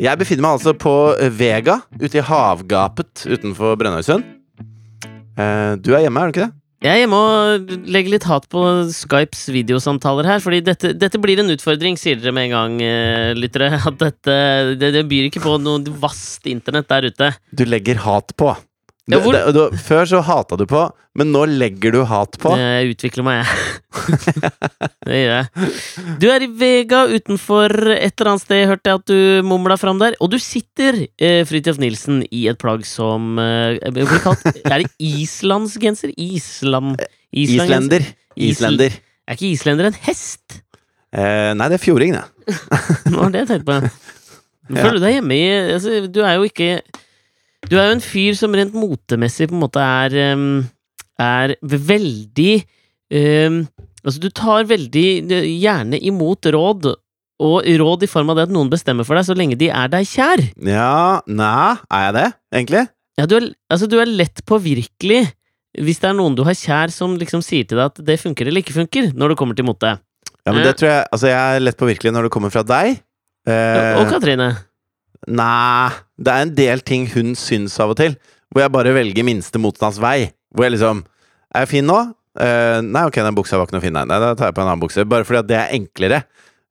Jeg befinner meg altså på Vega, ute i havgapet utenfor Brønnøysund. Eh, du er hjemme, er du ikke det? Jeg er hjemme og legger litt hat på Skypes videosamtaler her, fordi dette, dette blir en utfordring, sier dere med en gang, eh, lyttere. At dette det, det byr ikke på noe vast internett der ute. Du legger hat på. Ja, hvor- Det- du- før så hata du på, men nå legger du hat på. Jeg utvikler meg, jeg. det gjør jeg. Du er i Vega utenfor et eller annet sted, hørte jeg at du mumla fram der. Og du sitter, eh, Fridtjof Nilsen, i et plagg som eh, blir kalt Er det islandsgenser? Island... islandgenser? Islender. Isl- Er ikke islender en hest? Eh, nei, det er fjording, det. Nå var det jeg tenkte på. Du deg hjemme i altså, Du er jo ikke Du er jo en fyr som rent motemessig på en måte er um, Er veldig um, Altså, du tar veldig eh, gjerne imot råd, og råd i form av det at noen bestemmer for deg, så lenge de er deg kjær. Ja Nei, er jeg det, egentlig? Ja, du er, altså, du er lett påvirkelig hvis det er noen du har kjær som liksom sier til deg at det funker eller ikke funker, når det kommer til mote. Ja, men Eh. det tror jeg Altså, jeg er lett påvirkelig når det kommer fra deg. Eh, Og Katrine. Nei, det er en del ting hun syns av og til, hvor jeg bare velger minste motstands vei. Hvor jeg liksom Er jeg fin nå? Uh, nei, ok, den buksa var ikke noe fin, nei. nei. Da tar jeg på en annen bukse. Bare fordi at det er enklere.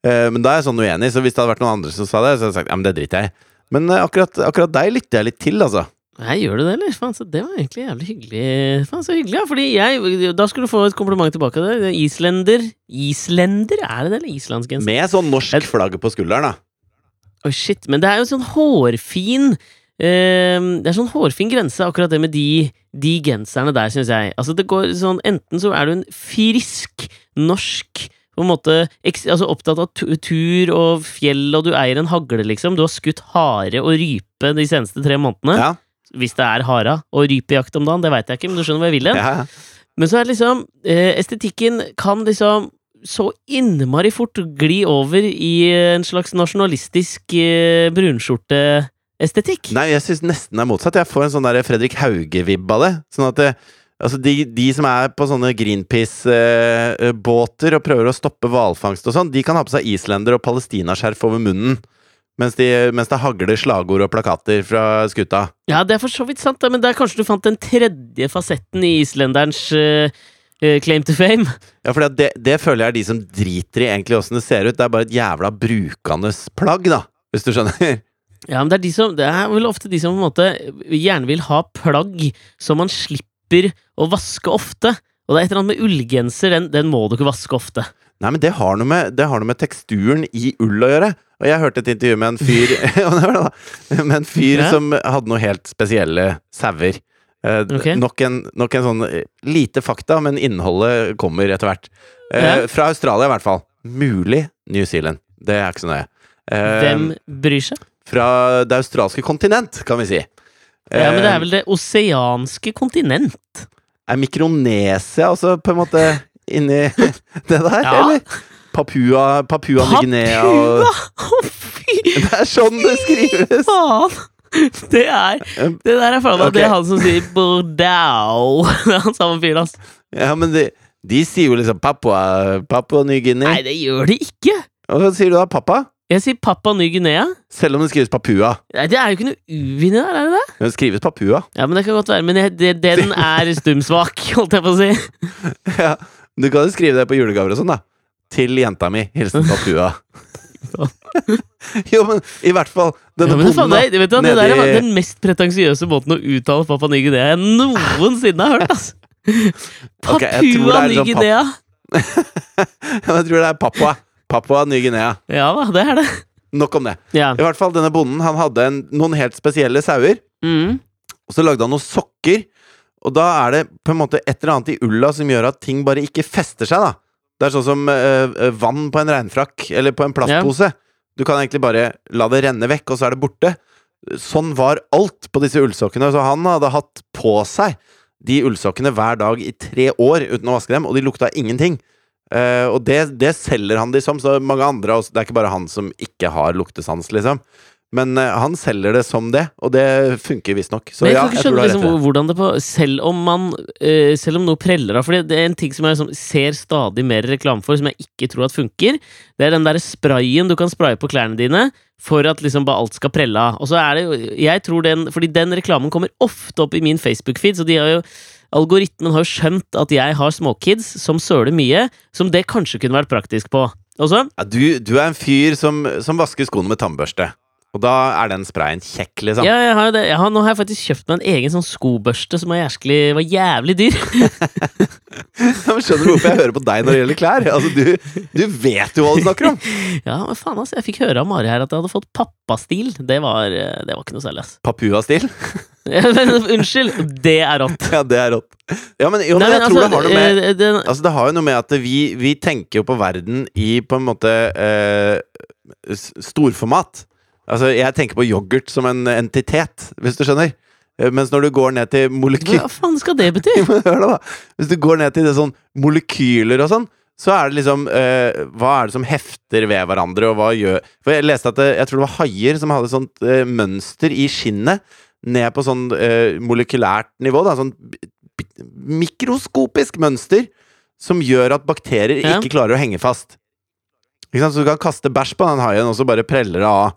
Uh, men da er jeg sånn uenig, så hvis det hadde vært noen andre som sa det, så hadde jeg sagt ja, men det driter jeg i. Men uh, akkurat, akkurat deg lytter jeg litt til, altså. Nei, gjør du det, eller? Faen, så det var egentlig jævlig hyggelig. Faen, så hyggelig, ja. Fordi jeg Da skulle du få et kompliment tilbake. Der. Islender Islender, er det det, eller islandsgenser? Med sånn norsk flagg på skulderen, da. Oi, shit. Men det er jo sånn hårfin Uh, Det er sånn hårfin grense, akkurat det med de, de genserne der, syns jeg. Altså, det går sånn Enten så er du en frisk norsk på en måte altså opptatt av tur og fjell, og du eier en hagle, liksom. Du har skutt hare og rype de seneste tre månedene. Ja. Hvis det er hara og rypejakt om dagen, det veit jeg ikke, men du skjønner hvor jeg vil hen. ja. Men så er det liksom eh, Estetikken kan liksom så innmari fort gli over i en slags nasjonalistisk eh, brunskjorteestetikk. Nei, jeg syns nesten det er motsatt. Jeg får en sånn der Fredrik Hauge-vibb av det. Sånn at det, altså de, de som er på sånne Greenpeace-båter og prøver å stoppe hvalfangst og sånn, de kan ha på seg islender og palestinaskjerf over munnen. Mens, de, mens det hagler slagord og plakater fra skuta. Ja, det er for så vidt sant, men der kanskje du fant den tredje fasetten i islenderens eh, eh, claim to fame. Ja, for det, det føler jeg er de som driter i egentlig åssen det ser ut. Det er bare et jævla brukende plagg, da. Hvis du skjønner? Ja, men det er, de som, det er vel ofte de som på en måte gjerne vil ha plagg som man slipper å vaske ofte. Og det er et eller annet med ullgenser, den, den må du ikke vaske ofte. Nei, men det har, noe med, det har noe med teksturen i ull å gjøre. Og jeg hørte et intervju med en fyr. Med en fyr Ja. som hadde noe helt spesielle sauer. Eh, Ok. nok, en, nok en sånn eh, lite fakta, men innholdet kommer etter hvert. Eh, Ja. Fra Australia, i hvert fall. Mulig New Zealand. Det er ikke så nøye. Hvem bryr seg? Fra det australske kontinent, kan vi si. Ja, men det er vel det oseanske kontinent? Er Mikronesia også på en måte inni det der, Ja. eller? Papua, Papua Ny-Guinea og Papua! Å, fy Det er sånn det skrives! Fy faen! Det er Det der er faen meg Ok. det er han som sier Bordeaux. Det er han samme fyren, ass. Ja, men de, de sier jo liksom Papua, Papua Ny-Guinea. Nei, det gjør de ikke! Så sier du da pappa? Jeg sier Papua Ny-Guinea. Selv om det skrives Papua. Nei, Det er jo ikke noe U inni der, er det det? Det skrives Papua. Ja, men det kan godt være. Men jeg, det, den er stumsvak, holdt jeg på å si. Ja, Du kan jo skrive det på julegaver og sånn, da. Til jenta mi. Hilsen Papua. jo, men i hvert fall denne ja, bonden, det, da. vet du, hva, det der er den mest pretensiøse måten å uttale Papua Ny-Guinea jeg noensinne har hørt, det Papua sånn Ny-Guinea. Jeg tror det er Papua. Papua Ny-Guinea. Ja da, det er det. Nok om det. Ja. I hvert fall denne bonden Han hadde en, noen helt spesielle sauer. Mm. Og så lagde han noen sokker. Og da er det på en måte et eller annet i ulla som gjør at ting bare ikke fester seg, da. Det er sånn som eh, vann på en regnfrakk, eller på en plastpose. Du kan egentlig bare la det renne vekk, og så er det borte. Sånn var alt på disse ullsokkene. Så han hadde hatt på seg de ullsokkene hver dag i tre år uten å vaske dem, og de lukta ingenting. Uh, og det, det selger han de som, så mange andre. Det er ikke bare han som ikke har luktesans, liksom. Men eh, han selger det som det, og det funker visstnok. Så Men jeg ja, jeg skjønne liksom, hvordan det på Selv om man uh, Selv om noe preller av Fordi det er en ting som jeg liksom, ser stadig mer reklame for, som jeg ikke tror at funker. Det er den derre sprayen du kan spraye på klærne dine for at liksom bare alt skal prelle av. Og så er det jo Jeg tror den Fordi den reklamen kommer ofte opp i min Facebook-feed, så de har jo Algoritmen har jo skjønt at jeg har småkids som søler mye, som det kanskje kunne vært praktisk på. Og så Ja, du, du er en fyr som, som vasker skoene med tannbørste. Og da er den sprayen kjekk, liksom. Ja, jeg har jo det. Jeg har, nå har jeg faktisk kjøpt meg en egen sånn skobørste som var, jævlig, var jævlig dyr. Men Skjønner du hvorfor jeg hører på deg når det gjelder klær? Altså, du, du vet jo hva du snakker om! Ja, men faen altså, Jeg fikk høre av Mari her at jeg hadde fått pappastil. Det var, eh, det var ikke noe særlig, ass. Papua-stil. Men Unnskyld! Det er rått. Ja, det er rått. Ja, men, jo, men Nei, jeg tror det har noe med det, det, Altså, det har jo noe med at vi, vi tenker jo på verden i på en måte eh, storformat. Altså, jeg tenker på yoghurt som en entitet, hvis du skjønner. Eh, Mens når du går ned til molekyler Hva faen skal det bety? Hør da, da. Hvis du går ned til det sånn molekyler og sånn, så er det liksom eh, Hva er det som hefter ved hverandre, og hva gjør For jeg leste at det, jeg tror det var haier som hadde sånt eh, mønster i skinnet ned på sånn eh, molekylært nivå. Da, sånn mikroskopisk mønster som gjør at bakterier Ja. ikke klarer å henge fast. Ikke sant? Så du kan kaste bæsj på den haien, og så bare preller det av.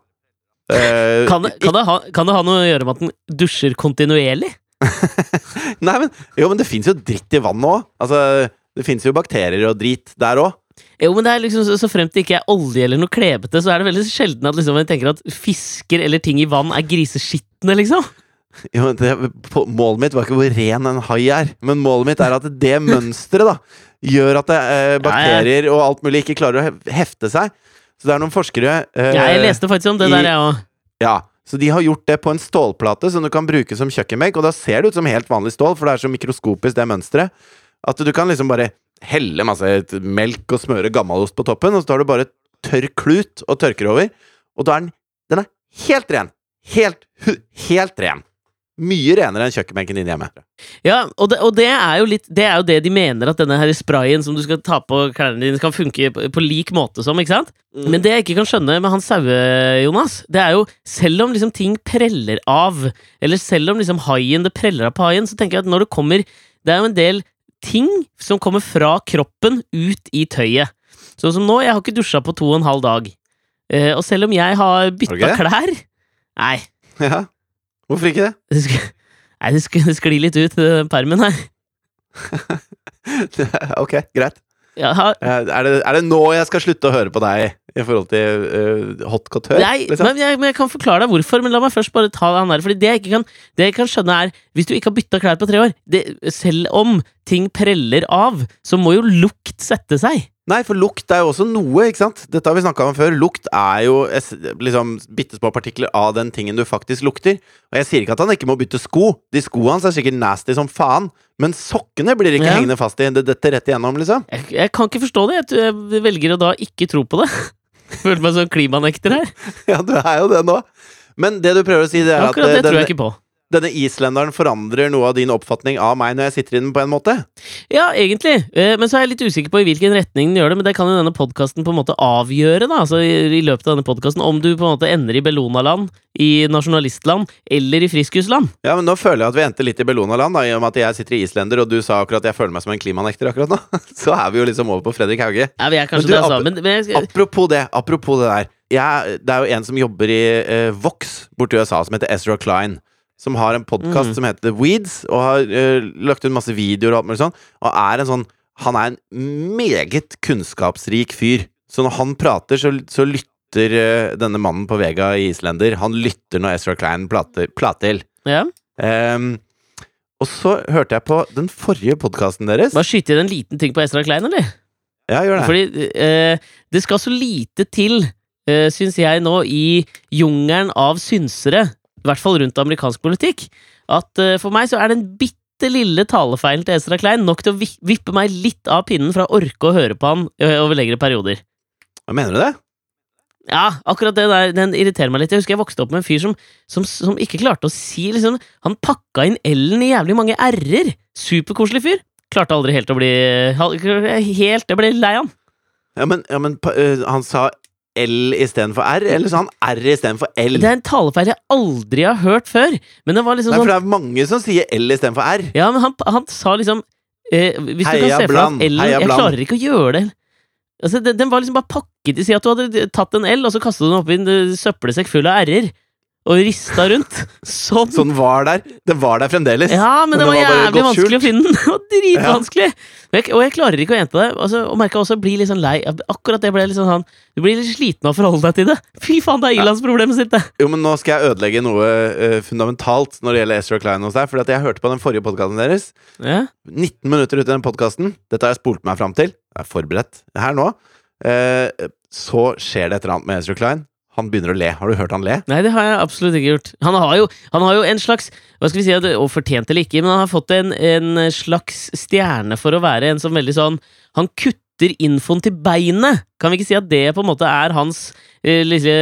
Eh, Kan det, kan, det ha, kan det ha noe å gjøre med at den dusjer kontinuerlig? Nei, men, jo, men det fins jo dritt i vann òg. Altså, det fins jo bakterier og drit der òg. Jo, men det er liksom Så, fremt det ikke er olje eller noe klebete, så er det veldig sjelden at liksom, jeg tenker at fisker eller ting i vann er griseskitne, liksom. Jo, det, på- målet mitt var ikke hvor ren en hai er, men målet mitt er at det mønsteret gjør at det, eh, bakterier og alt mulig ikke klarer å hefte seg. Så det er noen forskere eh, Ja, jeg leste faktisk om det i- der, jeg òg. Ja, så de har gjort det på en stålplate som du kan bruke som kjøkkenbenk, og da ser det ut som helt vanlig stål, for det er så mikroskopisk, det mønsteret, at du kan liksom bare helle masse melk og smøre gammalost på toppen, og så tar du bare tørr klut og tørker over, og da er den, den er helt ren. Helt, helt ren. Mye renere enn kjøkkenbenken din hjemme. Ja, og det, og det er litt Det er jo det de mener at denne her sprayen som du skal ta på klærne dine, skal funke på, på lik måte som, ikke sant? Men det jeg ikke kan skjønne med han Saue, Jonas, det er jo selv om liksom ting preller av, eller selv om liksom haien det preller av på haien, så tenker jeg at når det kommer Det er jo en del ting som kommer fra kroppen ut i tøyet. Sånn som nå, jeg har ikke dusja på to og en halv dag. Eh, og selv om jeg har Har bytta okay. klær Nei, Ja. Hvorfor ikke det? det, sk nei, det, sk det sklir litt ut, den permen her. ok, greit. Jeg Eh, Er det, er det nå jeg skal slutte å høre på deg i forhold til uh, hot couture? Nei, liksom? men jeg, men jeg kan forklare deg hvorfor, men la meg først bare ta han der. Fordi det jeg ikke kan, det jeg kan skjønne, er Hvis du ikke har bytta klær på tre år, det, selv om ting preller av, så må jo lukt sette seg. Nei, for lukt er jo også noe, ikke sant? Dette har vi snakka om før. Lukt er jo liksom bitte små partikler av den tingen du faktisk lukter. Og jeg sier ikke at han ikke må bytte sko. De skoene hans er sikkert nasty som faen. Men sokkene blir ikke Ja. hengende fast i. Det detter rett igjennom, liksom. Jeg, jeg kan ikke forstå det. Jeg, velger å da ikke tro på det. Føler meg som klimanekter her. Ja, du er jo det nå. Men det du prøver å si, det er Akkurat at det eh, tror jeg ikke på. Denne islenderen forandrer noe av din oppfatning av meg når jeg sitter i den, på en måte. Ja, egentlig. Eh, Men så er jeg litt usikker på i hvilken retning den gjør det. Men det kan jo denne podkasten på en måte avgjøre, da. Altså i, løpet av denne podkasten. Om du på en måte ender i Bellona-land, i nasjonalistland eller i friskusland. Ja, men nå føler jeg at vi endte litt i Bellona-land, da, i og med at jeg sitter i islender, og du sa akkurat at jeg føler meg som en klimanekter akkurat nå. Så er vi jo liksom over på Fredrik Hauge. Ja, vi er kanskje Men du, det, altså. ap- Men, jeg, Apropos det, apropos det der. Jeg, det er jo en som jobber i eh, Vox borti USA, som heter Ezra Klein. Som har en podkast Mm. som heter The Weeds, og har uh, lagt ut masse videoer og alt mulig sånn. Og er en sånn Han er en meget kunnskapsrik fyr. Så når han prater, så, så lytter uh, denne mannen på Vega i Islender Han lytter når Ezra Klein plater, plater. ja. Um, og så hørte jeg på den forrige podkasten deres. Bare skyte inn en liten ting på Ezra Klein, eller? Ja, gjør det. Fordi uh, det skal så lite til, uh, syns jeg nå, i jungelen av synsere, i hvert fall rundt amerikansk politikk, at uh, for meg så er den bitte lille talefeilen til Ezra Klein nok til å vippe meg litt av pinnen fra å orke å høre på han eh, over lengre perioder. Hva mener du det? Ja, akkurat det der, den irriterer meg litt. Jeg husker jeg vokste opp med en fyr som, som, som ikke klarte å si liksom, Han pakka inn L-en i jævlig mange r-er! Superkoselig fyr. Klarte aldri helt å bli Helt Jeg ble lei han. Ja, men, ja, men eh, han sa L istedenfor R, eller sa han R istedenfor L? Det er en talefeil jeg aldri har hørt før. Men det var liksom Nei, for sånn det er mange som sier L istedenfor R. Ja, men han, han sa liksom eh, Hvis du Heia kan se for deg L Jeg Bland. klarer ikke å gjøre det. Altså, den, den var liksom bare pakket i Si at du hadde tatt en L, og så kastet du den oppi en eh, søppelsekk full av R-er. Og rista rundt. Sånn. Så den var der. Den var der fremdeles. Ja, men, Men det det var, var jævlig vanskelig å finne den! Det var dritvanskelig! Jeg, og jeg klarer ikke å gjenta det. Altså, og merka også bli litt sånn lei. Akkurat det ble litt sånn han Du blir litt sliten av å forholde deg til det. Fy faen, det er ilandsproblemet sitt, det! Jo, men Nå skal jeg ødelegge noe uh, fundamentalt når det gjelder Ezra Klein hos deg. At jeg hørte på den forrige podkasten deres. Ja. 19 minutter ut i den podkasten. Dette har jeg spolt meg fram til. Jeg er forberedt her nå. Uh, så skjer det et eller annet med Ezra Klein. Han begynner å le. Har du hørt han le? Nei, det har jeg absolutt ikke gjort. Han har jo, han har jo en slags Hva skal vi si, og fortjent eller ikke, men han har fått en, en slags stjerne for å være en som veldig sånn Han kutter infoen til beinet! Kan vi ikke si at det på en måte er hans eh, lille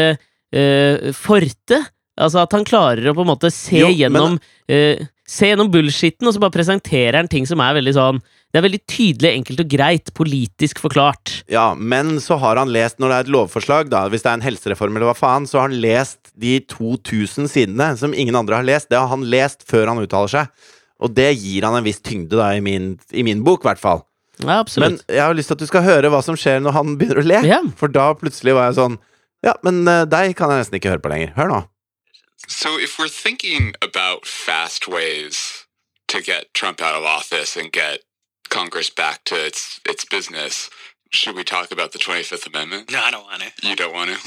eh, forte? Altså at han klarer å på en måte se Jo, men- gjennom eh, Se gjennom bullshitten, og så bare presenterer han ting som er veldig sånn Det er veldig tydelig, enkelt og greit, politisk forklart. Ja, men så har han lest, når det er et lovforslag, da, hvis det er en helsereform eller hva faen, så har han lest de 2000 sidene som ingen andre har lest. Det har han lest før han uttaler seg. Og det gir han en viss tyngde, da, i min, i min bok, i hvert fall. Ja, Men jeg har lyst til at du skal høre hva som skjer når han begynner å le. Ja. For da plutselig var jeg sånn Ja, men eh, deg kan jeg nesten ikke høre på lenger. Hør nå. So, if we're thinking about fast ways to get Trump out of office and get Congress back to its its business, should we talk about the Twenty Fifth Amendment? No, I don't want to. You don't want to.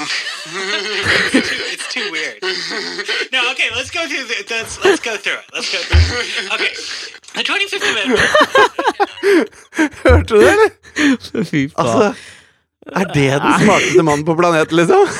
it's too weird. No, okay, let's go through. The, let's let's go through it. Let's go through. It. Okay, the Twenty Fifth Amendment. Hørte du det, eller? Fy faen. Altså, er det den smarteste mannen på planeten, liksom?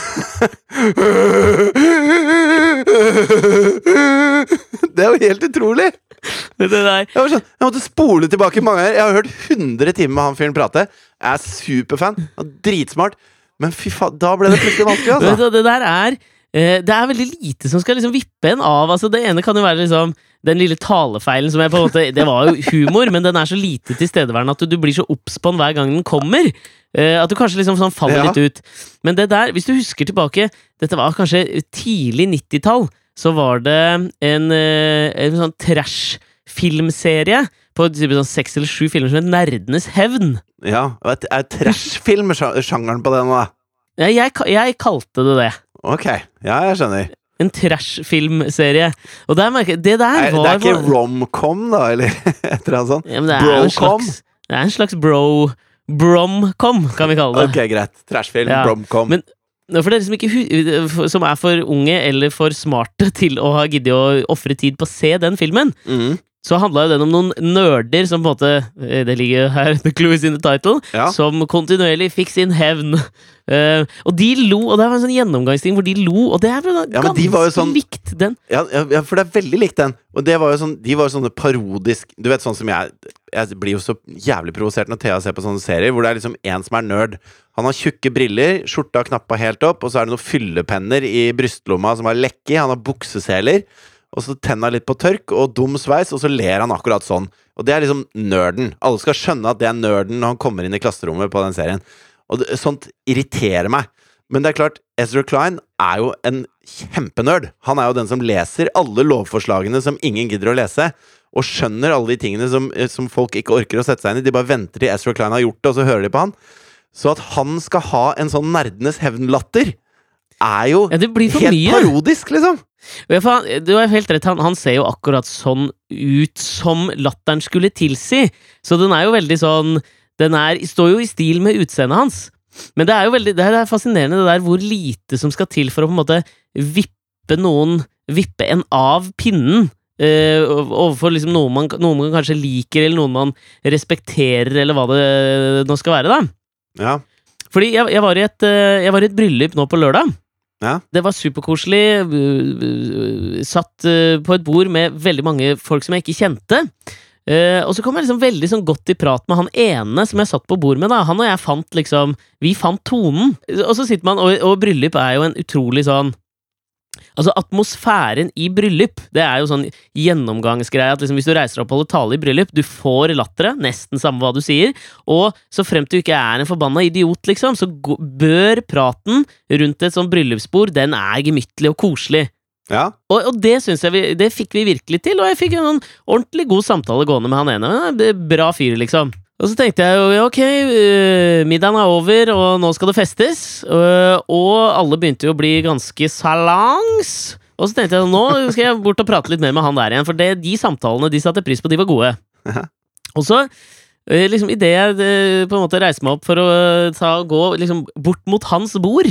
Det er jo helt utrolig! det der Jeg, sånn, jeg måtte spole tilbake mange ganger. Jeg har hørt 100 timer med han fyren prate. Jeg er superfan. Er dritsmart. Men fy faen, da ble det plutselig vanskelig, altså. du, det der er eh, Det er veldig lite som skal liksom vippe en av. Altså, det ene kan jo være liksom den lille talefeilen som jeg på en måte Det var jo humor, men den er så lite tilstedeværende at du, du blir så obs på den hver gang den kommer. Uh, at du kanskje liksom sånn faller Ja. litt ut. Men det der, hvis du husker tilbake Dette var kanskje tidlig 90-tall. Så var det en, eh, en sånn trash-filmserie på sånn seks eller sju filmer som het Nerdenes hevn. Ja, Er Er trashfilm-sjangeren på det nå, da? Ja, jeg, jeg kalte det det. Ok, ja, jeg skjønner. En trash-filmserie. Og der merker jeg Det der Er, det var er ikke romcom, da, eller et eller annet sånt? ja, men det er en Brocom? slags, Det er en slags bro... Bromcom, kan vi kalle det. Ok, greit. Trashfilm, Ja, bromcom. men- For dere som, ikke, som er for unge eller for smarte til å ha giddet å ofre tid på å se den filmen, mm så handla jo den om noen nerder som på en måte eh, Det ligger her, the clue is in the title. Ja. Som kontinuerlig fikk sin hevn. Uh, og de lo, og det var en sånn gjennomgangsting hvor de lo, og det er vel Ja, ganske de sånn- likt den. Ja, ja, ja, for det er veldig likt den. Og det var jo sånn, de var jo sånne parodisk Du vet sånn som jeg Jeg blir jo så jævlig provosert når Thea ser på sånne serier hvor det er liksom en som er nerd. Han har tjukke briller, skjorta knappa helt opp, og så er det noen fyllepenner i brystlomma som har lekke. Han har bukseseler, og så tenna litt på tørk, og dum sveis, og så ler han akkurat sånn. Og det er liksom nerden. Alle skal skjønne at det er nerden når han kommer inn i klasserommet på den serien. Og det, sånt irriterer meg. Men det er klart, Ezra Klein er jo en kjempenerd. Han er jo den som leser alle lovforslagene som ingen gidder å lese, og skjønner alle de tingene som, eh, som folk ikke orker å sette seg inn i. De bare venter til Ezra Klein har gjort det, og så hører de på han. Så at han skal ha en sånn nerdenes hevnlatter, er jo Ja, helt mye. parodisk, liksom. Du har helt rett, han, han ser jo akkurat sånn ut som latteren skulle tilsi. Så den er jo veldig sånn Den er, står jo i stil med utseendet hans. Men det er jo veldig, det er fascinerende det der hvor lite som skal til for å på en måte vippe noen Vippe en av pinnen. Eh, overfor liksom noen, man, noe man kanskje liker, eller noen man respekterer, eller hva det nå skal være. da Ja. Fordi jeg, jeg, var i et, eh, jeg var i et bryllup nå på lørdag. Ja. Det var superkoselig. øh, Satt på et bord med veldig mange folk som jeg ikke kjente. Uh, og så kom jeg liksom veldig sånn godt i prat med han ene som jeg satt på bord med. da Han og jeg fant liksom Vi fant tonen. Og så sitter man Og, og bryllup er jo en utrolig sånn Altså, atmosfæren i bryllup, det er jo sånn gjennomgangsgreie at liksom, hvis du reiser opp og holder tale i bryllup, du får latteret, nesten samme hva du sier, og så fremt du ikke er en forbanna idiot, liksom, så bør praten rundt et sånt bryllupsbord, den er gemyttlig og koselig. Ja. Og, og det synes jeg vi, det fikk vi virkelig til, og jeg fikk en sånn ordentlig god samtale gående med han ene. Bra fyr, liksom. Og så tenkte jeg jo ok, øh, middagen er over, og nå skal det festes. øh, og alle begynte jo å bli ganske salangs. Og så tenkte jeg nå skal jeg bort og prate litt mer med han der igjen, for det, de samtalene de satte pris på, de var gode. Og så, øh, liksom idet jeg på en måte reiser meg opp for å ta, gå liksom bort mot hans bord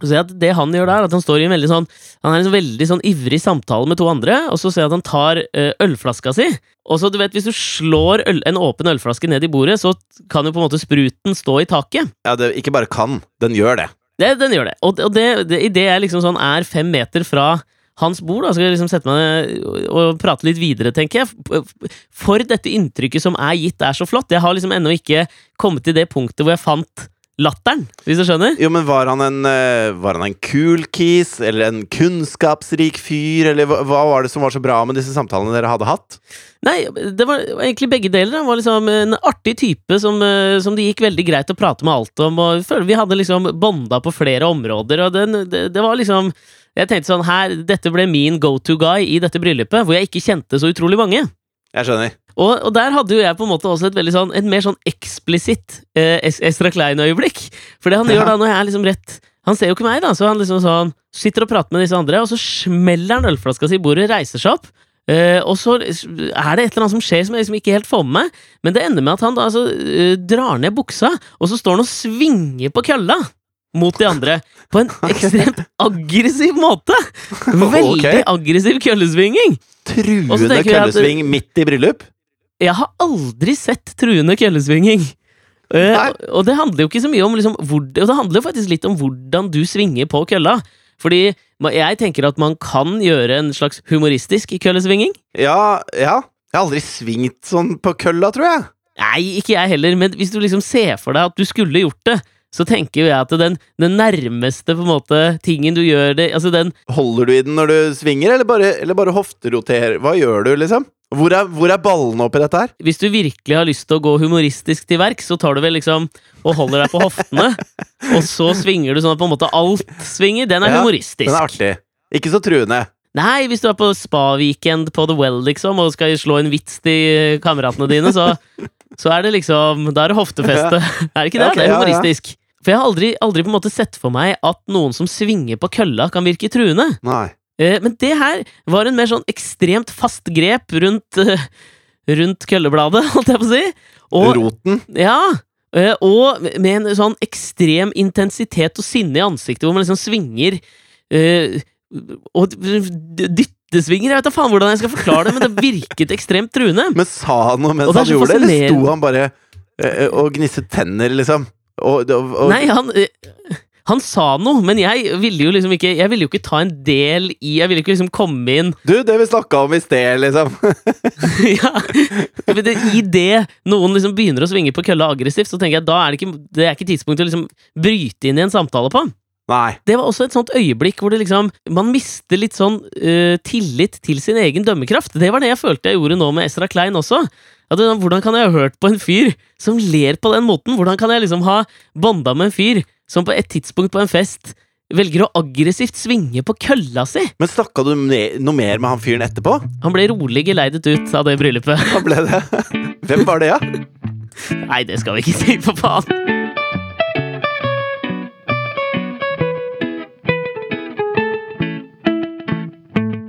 så ser jeg at det han gjør der, at han står i en veldig sånn Han er en sånn veldig sånn ivrig samtale med to andre, og så ser jeg at han tar øh, ølflaska si. Og så du vet, Hvis du slår øl, en åpen ølflaske ned i bordet, så kan jo på en måte spruten stå i taket. ja det, ikke bare kan, den gjør det. Det, den gjør det. Og, og det, det, idet jeg liksom sånn er fem meter fra hans bord, da skal jeg liksom sette meg og prate litt videre, tenker jeg. For dette inntrykket som er gitt, er så flott. Jeg har liksom ennå ikke kommet til det punktet hvor jeg fant latteren, hvis du skjønner? Jo, men var han en, eh, var han en cool kis, eller en kunnskapsrik fyr, eller hva, hva var det som var så bra med disse samtalene dere hadde hatt? Nei, det var egentlig begge deler. Han var liksom en artig type som, eh, som det gikk veldig greit å prate med alt om. Og vi hadde liksom bonda på flere områder, og den, det, det var liksom Jeg tenkte sånn her, Dette ble min go to guy i dette bryllupet, hvor jeg ikke kjente så utrolig mange. Jeg skjønner. Og, og der hadde jo jeg på en måte også et veldig sånn Et mer sånn eksplisitt eh, Ezra Klein-øyeblikk. For det han Ja. gjør da, når jeg er liksom rett Han ser jo ikke meg, da, så han liksom sånn sitter og prater med disse andre, og så smeller han ølflaska si i bordet, reiser seg opp. eh, og så er det et eller annet som skjer som jeg liksom ikke helt får med meg. Men det ender med at han da altså eh, drar ned buksa, og så står han og svinger på kølla mot de andre. På en ekstremt aggressiv måte! Veldig aggressiv køllesvinging! Truende at- køllesving midt i bryllup? Jeg har aldri sett truende køllesvinging. Uh, og- og det handler jo ikke så mye om liksom, hvor, Og det handler jo faktisk litt om hvordan du svinger på kølla. Fordi jeg tenker at man kan gjøre en slags humoristisk køllesvinging. Ja, ja. Jeg har aldri svingt sånn på kølla, tror jeg. Nei, ikke jeg heller, men hvis du liksom ser for deg at du skulle gjort det, så tenker jo jeg at den, den nærmeste måte tingen du gjør det Altså den Holder du i den når du svinger, eller bare, eller bare hofteroterer? Hva gjør du, liksom? Hvor er, hvor er ballene oppi dette her? Hvis du virkelig har lyst til å gå humoristisk til verk, så tar du vel liksom og holder deg på hoftene, og så svinger du sånn at på en måte alt svinger. Den er Ja, humoristisk. Den er artig. Ikke så truende. Nei, hvis du er på spa-weekend på The Well, liksom, og skal slå en vits til kameratene dine, så, så er det liksom Da er det hoftefeste. Er det ikke det? Ja, ok, det er ja, ja. humoristisk. For jeg har aldri, aldri på en måte sett for meg at noen som svinger på kølla, kan virke truende. Nei. Eh, Men det her var en mer sånn ekstremt fast grep rundt, eh, rundt køllebladet, holdt jeg på å si. Og, Roten. ja, eh, og med en sånn ekstrem intensitet og sinne i ansiktet, hvor man liksom svinger Og dyttesvinger. Jeg vet da faen hvordan jeg skal forklare det, men det virket ekstremt truende. Men sa han noe mens han gjorde det, eller sto han bare og gnisset tenner, liksom? Og, og, og, Nei, han eh, han sa noe, men jeg ville jo liksom ikke Jeg ville jo ikke ta en del i Jeg ville ikke liksom komme inn Du, det vi snakka om i sted, liksom. ja. Men det, I det noen liksom begynner å svinge på kølla aggressivt, så tenker jeg da er det ikke, det er ikke tidspunktet å liksom bryte inn i en samtale på. Nei. Det var også et sånt øyeblikk hvor det liksom man mister litt sånn uh, tillit til sin egen dømmekraft. Det var det jeg følte jeg gjorde nå med Ezra Klein også. At, hvordan kan jeg ha hørt på en fyr som ler på den måten? Hvordan kan jeg liksom ha banda med en fyr som på et tidspunkt på en fest velger å aggressivt svinge på kølla si? Men snakka du noe mer med han fyren etterpå? Han ble rolig geleidet ut av det bryllupet. Han ble det? Hvem var det, ja? Nei, det skal vi ikke si, for faen!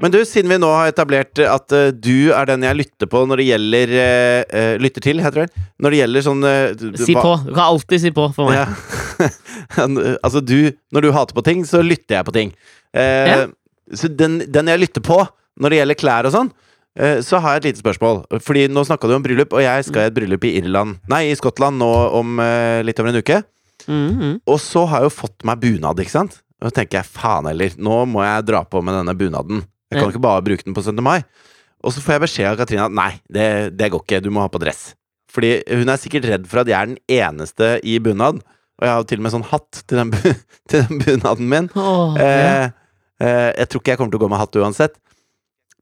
Men du, siden vi nå har etablert at uh, du er den jeg lytter på når det gjelder eh, eh, Lytter til, heter det. Når det gjelder sånn eh, du- Si på. Du kan alltid si på for meg. Ja. altså, du Når du hater på ting, så lytter jeg på ting. Eh, Ja. Så den, den jeg lytter på når det gjelder klær og sånn, eh, så har jeg et lite spørsmål. Fordi nå snakka du om bryllup, og jeg skal i et bryllup i Irland Nei, i Skottland nå om eh, litt over en uke. Mhm. Og så har jeg jo fått meg bunad, ikke sant? Og så tenker jeg faen heller, nå må jeg dra på med denne bunaden. Jeg kan ikke bare bruke den på 17. mai. Og så får jeg beskjed av Katrine at nei, det, det går ikke, du må ha på dress. Fordi hun er sikkert redd for at jeg er den eneste i bunad. Og jeg har til og med sånn hatt til den, til den bunaden min. Åh, ja. Eh, Eh, jeg tror ikke jeg kommer til å gå med hatt uansett.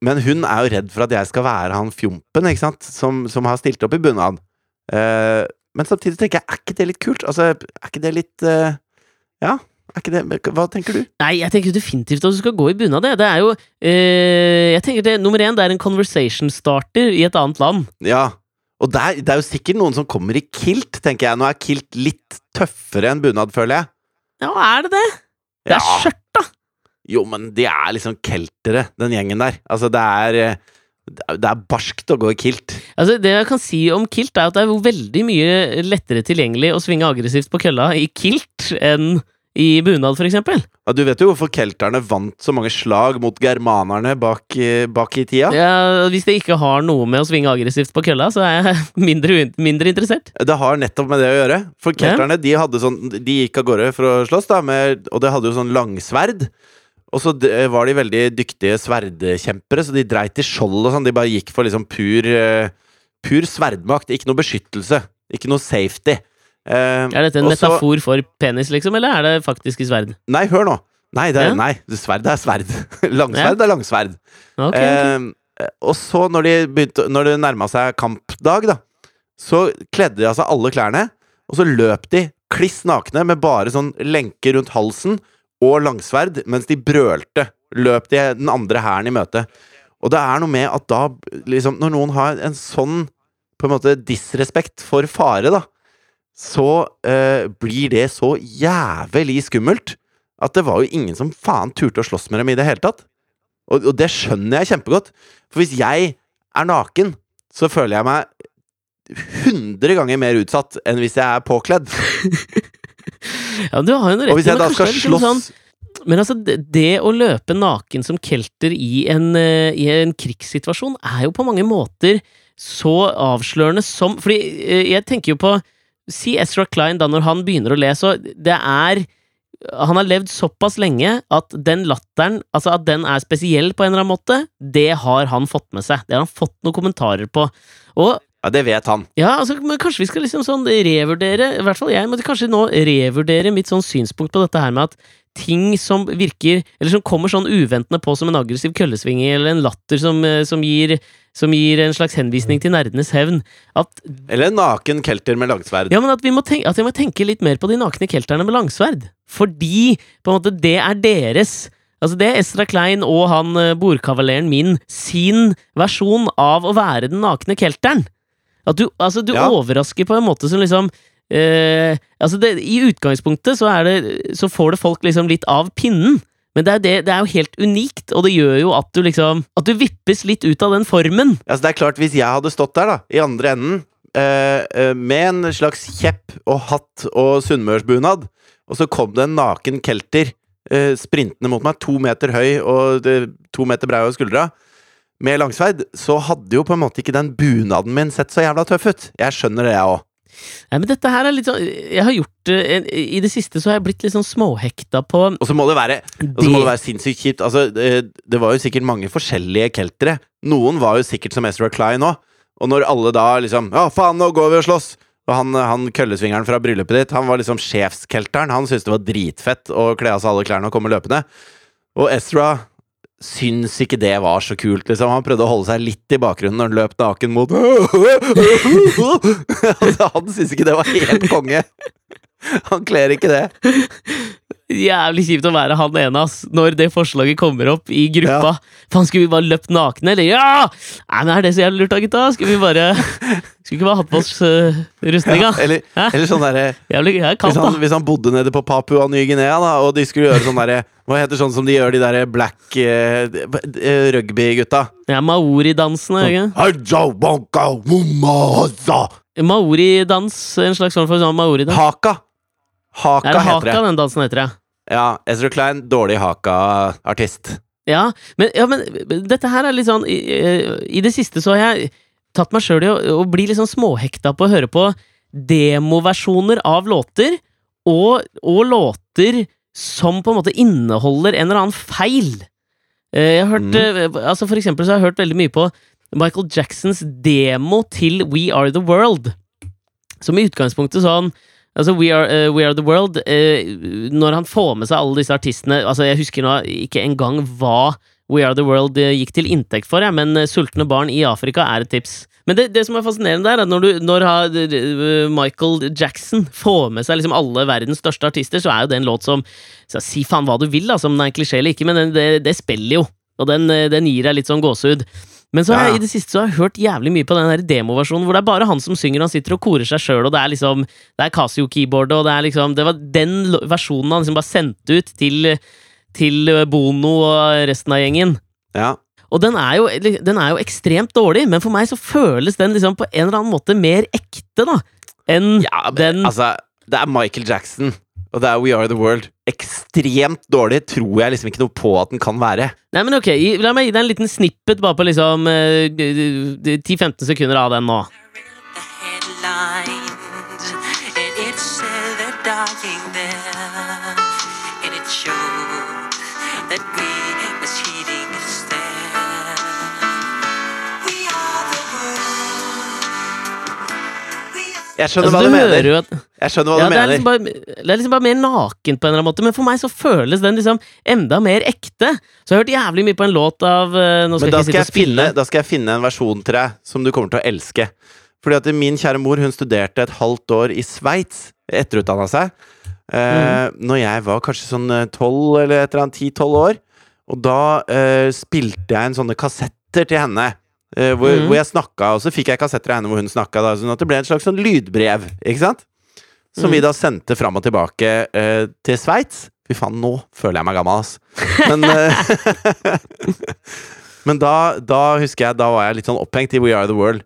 Men hun er jo redd for at jeg skal være han fjompen, ikke sant, som, som har stilt opp i bunad. Eh, men samtidig tenker jeg, er ikke det litt kult? Altså, er ikke det litt eh, Ja, Hva tenker du? Nei, jeg tenker definitivt at du skal gå i bunad. Det Det er jo eh, Jeg tenker det, Nummer én, det er en conversation starter i et annet land. Ja. Og der, det er jo sikkert noen som kommer i kilt, tenker jeg. Nå er kilt litt tøffere enn bunad, føler jeg. Ja, er det det? Det er Ja. skjørt, da! Jo, men de er liksom keltere, den gjengen der. Altså, det er eh, Det er- er barskt å gå i kilt. Altså, det jeg kan si om kilt, er at det er veldig mye lettere tilgjengelig å svinge aggressivt på kølla i kilt enn i bunad, eksempel. Ja, du vet jo hvorfor kelterne vant så mange slag mot germanerne bak, i- bak i tida? Ja, hvis det ikke har noe med å svinge aggressivt på kølla, så er jeg mindre, mindre interessert. Det har nettopp med det å gjøre. For kelterne de hadde sånn De gikk av gårde for å slåss, da, med, og det hadde jo sånn langsverd. Og så var de veldig dyktige sverdkjempere, så de dreit i skjold og sånn. De bare gikk for liksom pur, eh, pur sverdmakt. Ikke noe beskyttelse. Ikke noe safety. Eh, Er dette en også, metafor for penis, liksom, eller er det faktiske sverd? Nei, hør nå. Nei, det er, Ja. nei, sverd er sverd. Langsverd er langsverd. Ok, okay. Eh, og så, når, de begynte, når det nærma seg kampdag, da, så kledde de av seg alle klærne, og så løp de kliss nakne med bare sånn lenke rundt halsen og langsverd, mens de brølte. Løp de den andre hæren i møte. Og det er noe med at da, liksom, når noen har en sånn på en måte disrespekt for fare, da, så eh, blir det så jævlig skummelt at det var jo ingen som faen turte å slåss med dem i det hele tatt. Og, og det skjønner jeg kjempegodt. For hvis jeg er naken, så føler jeg meg 100 ganger mer utsatt enn hvis jeg er påkledd. Ja, du har jo noe rett Og hvis jeg da skal liksom slåss sånn- Men altså, det, det å løpe naken som kelter i en, eh, i en krigssituasjon er jo på mange måter så avslørende som Fordi eh, jeg tenker jo på Si Ezra Klein da når han begynner å le, så det er han har levd såpass lenge at den latteren, altså at den er spesiell på en eller annen måte, det har han fått med seg. Det har han fått noen kommentarer på. Og Ja, det vet han. ja, altså, men kanskje vi skal liksom sånn revurdere I hvert fall jeg måtte kanskje nå revurdere mitt sånn synspunkt på dette her med at ting som virker Eller som kommer sånn uventende på som en aggressiv køllesving eller en latter som, eh, som, gir, som gir en slags henvisning til nerdenes hevn At, Eller en naken kelter med langsverd. ja, men at, vi må tenke, at vi, må tenke litt mer på de nakne kelterne med langsverd. Fordi på en måte det er deres Altså Det er Estra Klein og han eh, bordkavaleren min sin versjon av å være den nakne kelteren. At du, altså, du Ja. overrasker på en måte som liksom eh, Altså det, I utgangspunktet så, det, så får det folk liksom litt av pinnen. Men det er, det, det er jo helt unikt, og det gjør jo at du liksom At du vippes litt ut av den formen. Altså, det er klart, hvis jeg hadde stått der, da, i andre enden, eh, eh, med en slags kjepp og hatt og sunnmørsbunad, og så kom det en naken kelter eh, sprintende mot meg, to meter høy og eh, to meter brei over skuldra, med langsverd, så hadde jo på en måte ikke den bunaden min sett så jævla tøff ut. Jeg skjønner det, jeg òg. Nei, men dette her er litt sånn Jeg har gjort eh, I det siste så har jeg blitt litt sånn småhekta på Og så må det være så må det være sinnssykt kjipt. Altså, det, det var jo sikkert mange forskjellige keltere. Noen var jo sikkert som Ezra Klein òg. Og når alle da liksom Ja, faen, nå går vi og slåss! Og han, han køllesvingeren fra bryllupet ditt, han var liksom sjefskelteren. Han syntes det var dritfett å kle av seg alle klærne og komme løpende. Og Ezra syns ikke det var så kult, liksom. Han prøvde å holde seg litt i bakgrunnen når han løp naken mot Altså, Han syns ikke det var helt konge. Han kler ikke det. Jævlig kjipt å være han ene, ass, når det forslaget kommer opp i gruppa. Faen, skulle vi bare løpt nakne, eller? Ja! Nei, men er det så jævlig lurt da, gutta? Skulle vi bare Skulle ikke bare hatt på oss uh, rustninga? Eller, eller sånn derre det er Hvis hvis han bodde nede på Papua Ny-Guinea, da, og de skulle gjøre sånn derre Hva heter sånn som de gjør, de derre black eh, rugby-gutta? Ja, Maoridansene. ikke? Maoridans, en slags form for sånn maoridans. Haka. Haka Er det heter det. den dansen heter, ja? Ja, Ezra Klein, dårlig haka-artist. Ja men, ja, men dette her er litt sånn I, i det siste så har jeg tatt meg sjøl i å, å bli litt sånn småhekta på å høre på demoversjoner av låter, og, og låter som på en måte inneholder en eller annen feil. Eh, Jeg har hørt, mm. altså For eksempel så har jeg hørt veldig mye på Michael Jacksons demo til We Are The World. Som i utgangspunktet sånn Altså We Are, uh, We Are The World uh, Når han får med seg alle disse artistene Altså Jeg husker nå ikke engang hva We Are The World eh, gikk til inntekt for, jeg, men Sultne barn i Afrika er et tips. Men det, det som er fascinerende er at når, du, når ha- Michael Jackson får med seg liksom alle verdens største artister, så er jo det en låt som Si faen hva du vil, altså, om den er en klisjé eller ikke, men den, det, det spiller jo. Og den, den gir deg litt sånn gåsehud. Men så har jeg i det siste så har jeg hørt jævlig mye på den der demoversjonen hvor det er bare han som synger, og han sitter og korer seg sjøl, og det er liksom Det er Casio-keyboardet, og det er liksom Det var den versjonen han liksom bare sendte ut til, til Bono og resten av gjengen. Ja. Og den er, jo, den er jo ekstremt dårlig, men for meg så føles den liksom på en eller annen måte mer ekte, da. Enn ja men, den altså, det er Michael Jackson, og det er We Are The World. Ekstremt dårlig tror jeg liksom ikke noe på at den kan være. Nei, men ok, la meg gi deg en liten snippet bare på liksom eh, d- d- 10-15 sekunder av den nå. Jeg skjønner Altså, hva du mener. jo at Jeg skjønner hva ja, du det, er liksom bare, det er liksom bare mer nakent på en eller annen måte, men for meg så føles den liksom enda mer ekte. Så jeg har hørt jævlig mye på en låt av eh, Nå skal Men da jeg ikke sitte og spille. finne, da skal jeg finne en versjon til deg som du kommer til å elske. Fordi at min kjære mor hun studerte et halvt år i Sveits, etterutdanna seg. Eh, Når jeg var kanskje sånn eh, tolv eller et eller annet, ti-tolv år. Og da eh, spilte jeg en sånne kassetter til henne. Eh, hvor, mm. hvor jeg snakka, og så fikk jeg kassetter av henne hvor hun snakka. Da, sånn at det ble et slags sånn lydbrev. Ikke sant? Som vi Mhm. da sendte fram og tilbake uh, til Sveits. Fy faen, nå føler jeg meg gammel, ass. Men, uh, men da, da husker jeg Da var jeg litt sånn opphengt i We Are The World.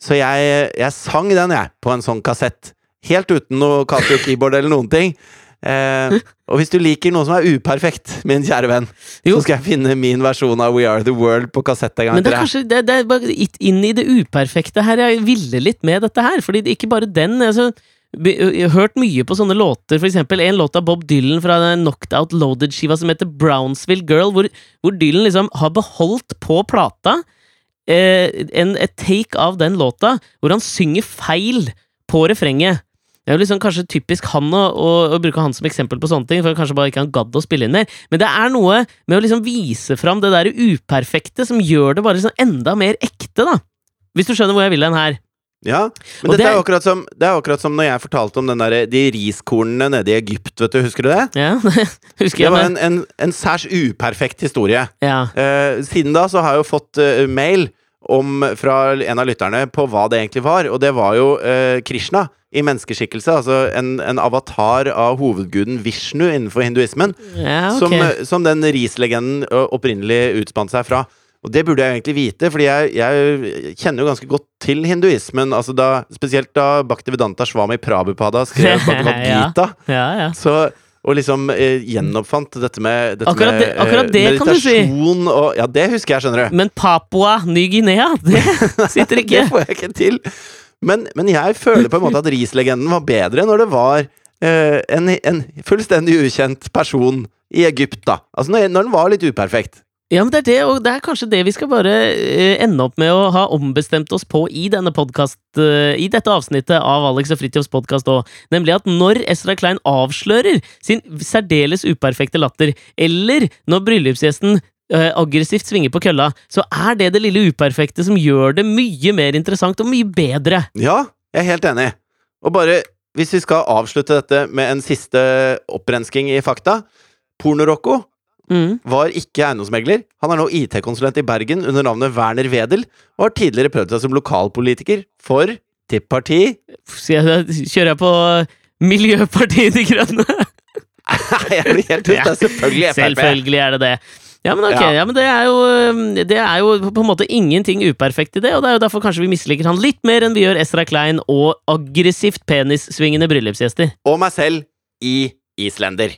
Så jeg, jeg sang den, jeg, på en sånn kassett. Helt uten noe Casio keyboard eller noen ting. Eh, og hvis du liker noe som er uperfekt, min kjære venn, Jo. så skal jeg finne min versjon av We Are The World på kassett en gang Men det er kanskje det, det er bare inn i det uperfekte her. Jeg ville litt med dette her, fordi det ikke bare den. Altså, jeg har hørt mye på sånne låter, for eksempel en låt av Bob Dylan fra den Knocked Out Loaded-skiva som heter Brownsville Girl, hvor, hvor Dylan liksom har beholdt på plata eh, en, et take av den låta, hvor han synger feil på refrenget. Det er jo liksom kanskje typisk han å, å, å bruke han som eksempel på sånne ting, for kanskje bare ikke han gadd å spille inn mer. Men det er noe med å liksom vise fram det der uperfekte som gjør det bare liksom enda mer ekte, da. Hvis du skjønner hvor jeg vil hen her. Ja, men det er akkurat som, det er akkurat som når jeg fortalte om den der, de riskornene nede i Egypt, vet du. Husker du det? Ja, det husker jeg Det var en, en, en særs uperfekt historie. ja. Uh, siden da så har jeg jo fått uh, mail om, fra en av lytterne på hva det egentlig var, og det var jo eh, Krishna i menneskeskikkelse, altså en, en avatar av hovedguden Vishnu innenfor hinduismen, ja, okay. som, eh, som den rislegenden opprinnelig utspant seg fra. Og det burde jeg egentlig vite, fordi jeg, jeg kjenner jo ganske godt til hinduismen. Altså da, spesielt da Bhaktivedanta Swami Prabhupada skrev Ja. Gita. ja, ja. Så, og liksom eh, gjenoppfant dette med, dette Akkurat med det- akkurat det eh, kan du si. meditasjon og Ja, det husker jeg, skjønner du. Men Papua Ny-Guinea, det sitter ikke. Det får jeg ikke til. Men, men jeg føler på en måte at rislegenden var bedre når det var eh, en, en fullstendig ukjent person i Egypt, da. Altså når, når den var litt uperfekt. Ja, men det er det, og det er kanskje det vi skal bare eh, ende opp med å ha ombestemt oss på i denne podcast, eh, i dette avsnittet av Alex og Fridtjofs podkast òg, nemlig at når Ezra Klein avslører sin særdeles uperfekte latter, eller når bryllupsgjesten eh, aggressivt svinger på kølla, så er det det lille uperfekte som gjør det mye mer interessant og mye bedre. Ja, jeg er helt enig. Og bare, hvis vi skal avslutte dette med en siste opprensking i fakta Porno-Rocco Mm. var ikke eiendomsmegler. Han er nå IT-konsulent i Bergen under navnet Werner Wedel, og har tidligere prøvd seg som lokalpolitiker for Tipp Parti. Da kjører jeg på Miljøpartiet De Grønne? jeg blir helt ut, det er selvfølgelig Frp. Selvfølgelig er det det. Ja, men ok, Ja. ja. men det er, jo, det er jo på en måte ingenting uperfekt i det, og det er jo derfor kanskje vi misliker han litt mer enn vi gjør Ezra Klein og aggressivt penissvingende bryllupsgjester. Og meg selv i Islender.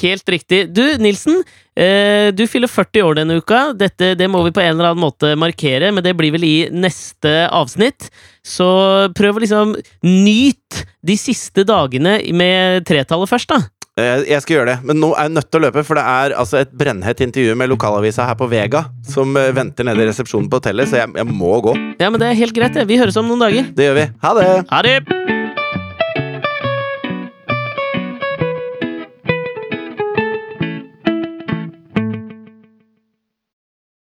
Helt riktig. Du, Nilsen, eh, du fyller 40 år denne uka. Dette det må vi på en eller annen måte markere, men det blir vel i neste avsnitt. Så prøv å liksom nyt de siste dagene med tretallet først, da. Eh, Jeg skal gjøre det, men nå er jeg nødt til å løpe, for det er altså et brennhett intervju med lokalavisa her på Vega som eh, venter nede i resepsjonen på hotellet, så jeg, jeg må gå. Ja, men det er helt greit, det. Vi høres om noen dager. Det gjør vi. Ha det! Ha det!